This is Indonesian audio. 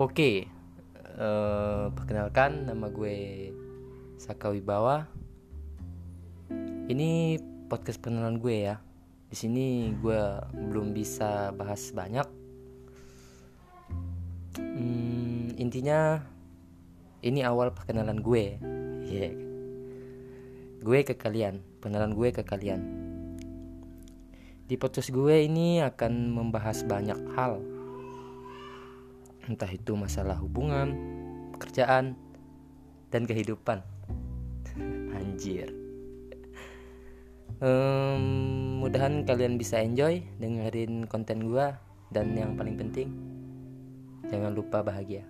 Oke, eh, perkenalkan nama gue Saka Wibawa. Ini podcast perkenalan gue ya. Di sini gue belum bisa bahas banyak. Hmm, intinya ini awal perkenalan gue. Yeah. Gue ke kalian, perkenalan gue ke kalian. Di podcast gue ini akan membahas banyak hal. Entah itu masalah hubungan, pekerjaan, dan kehidupan. Anjir. Um, mudahan kalian bisa enjoy dengerin konten gue dan yang paling penting jangan lupa bahagia.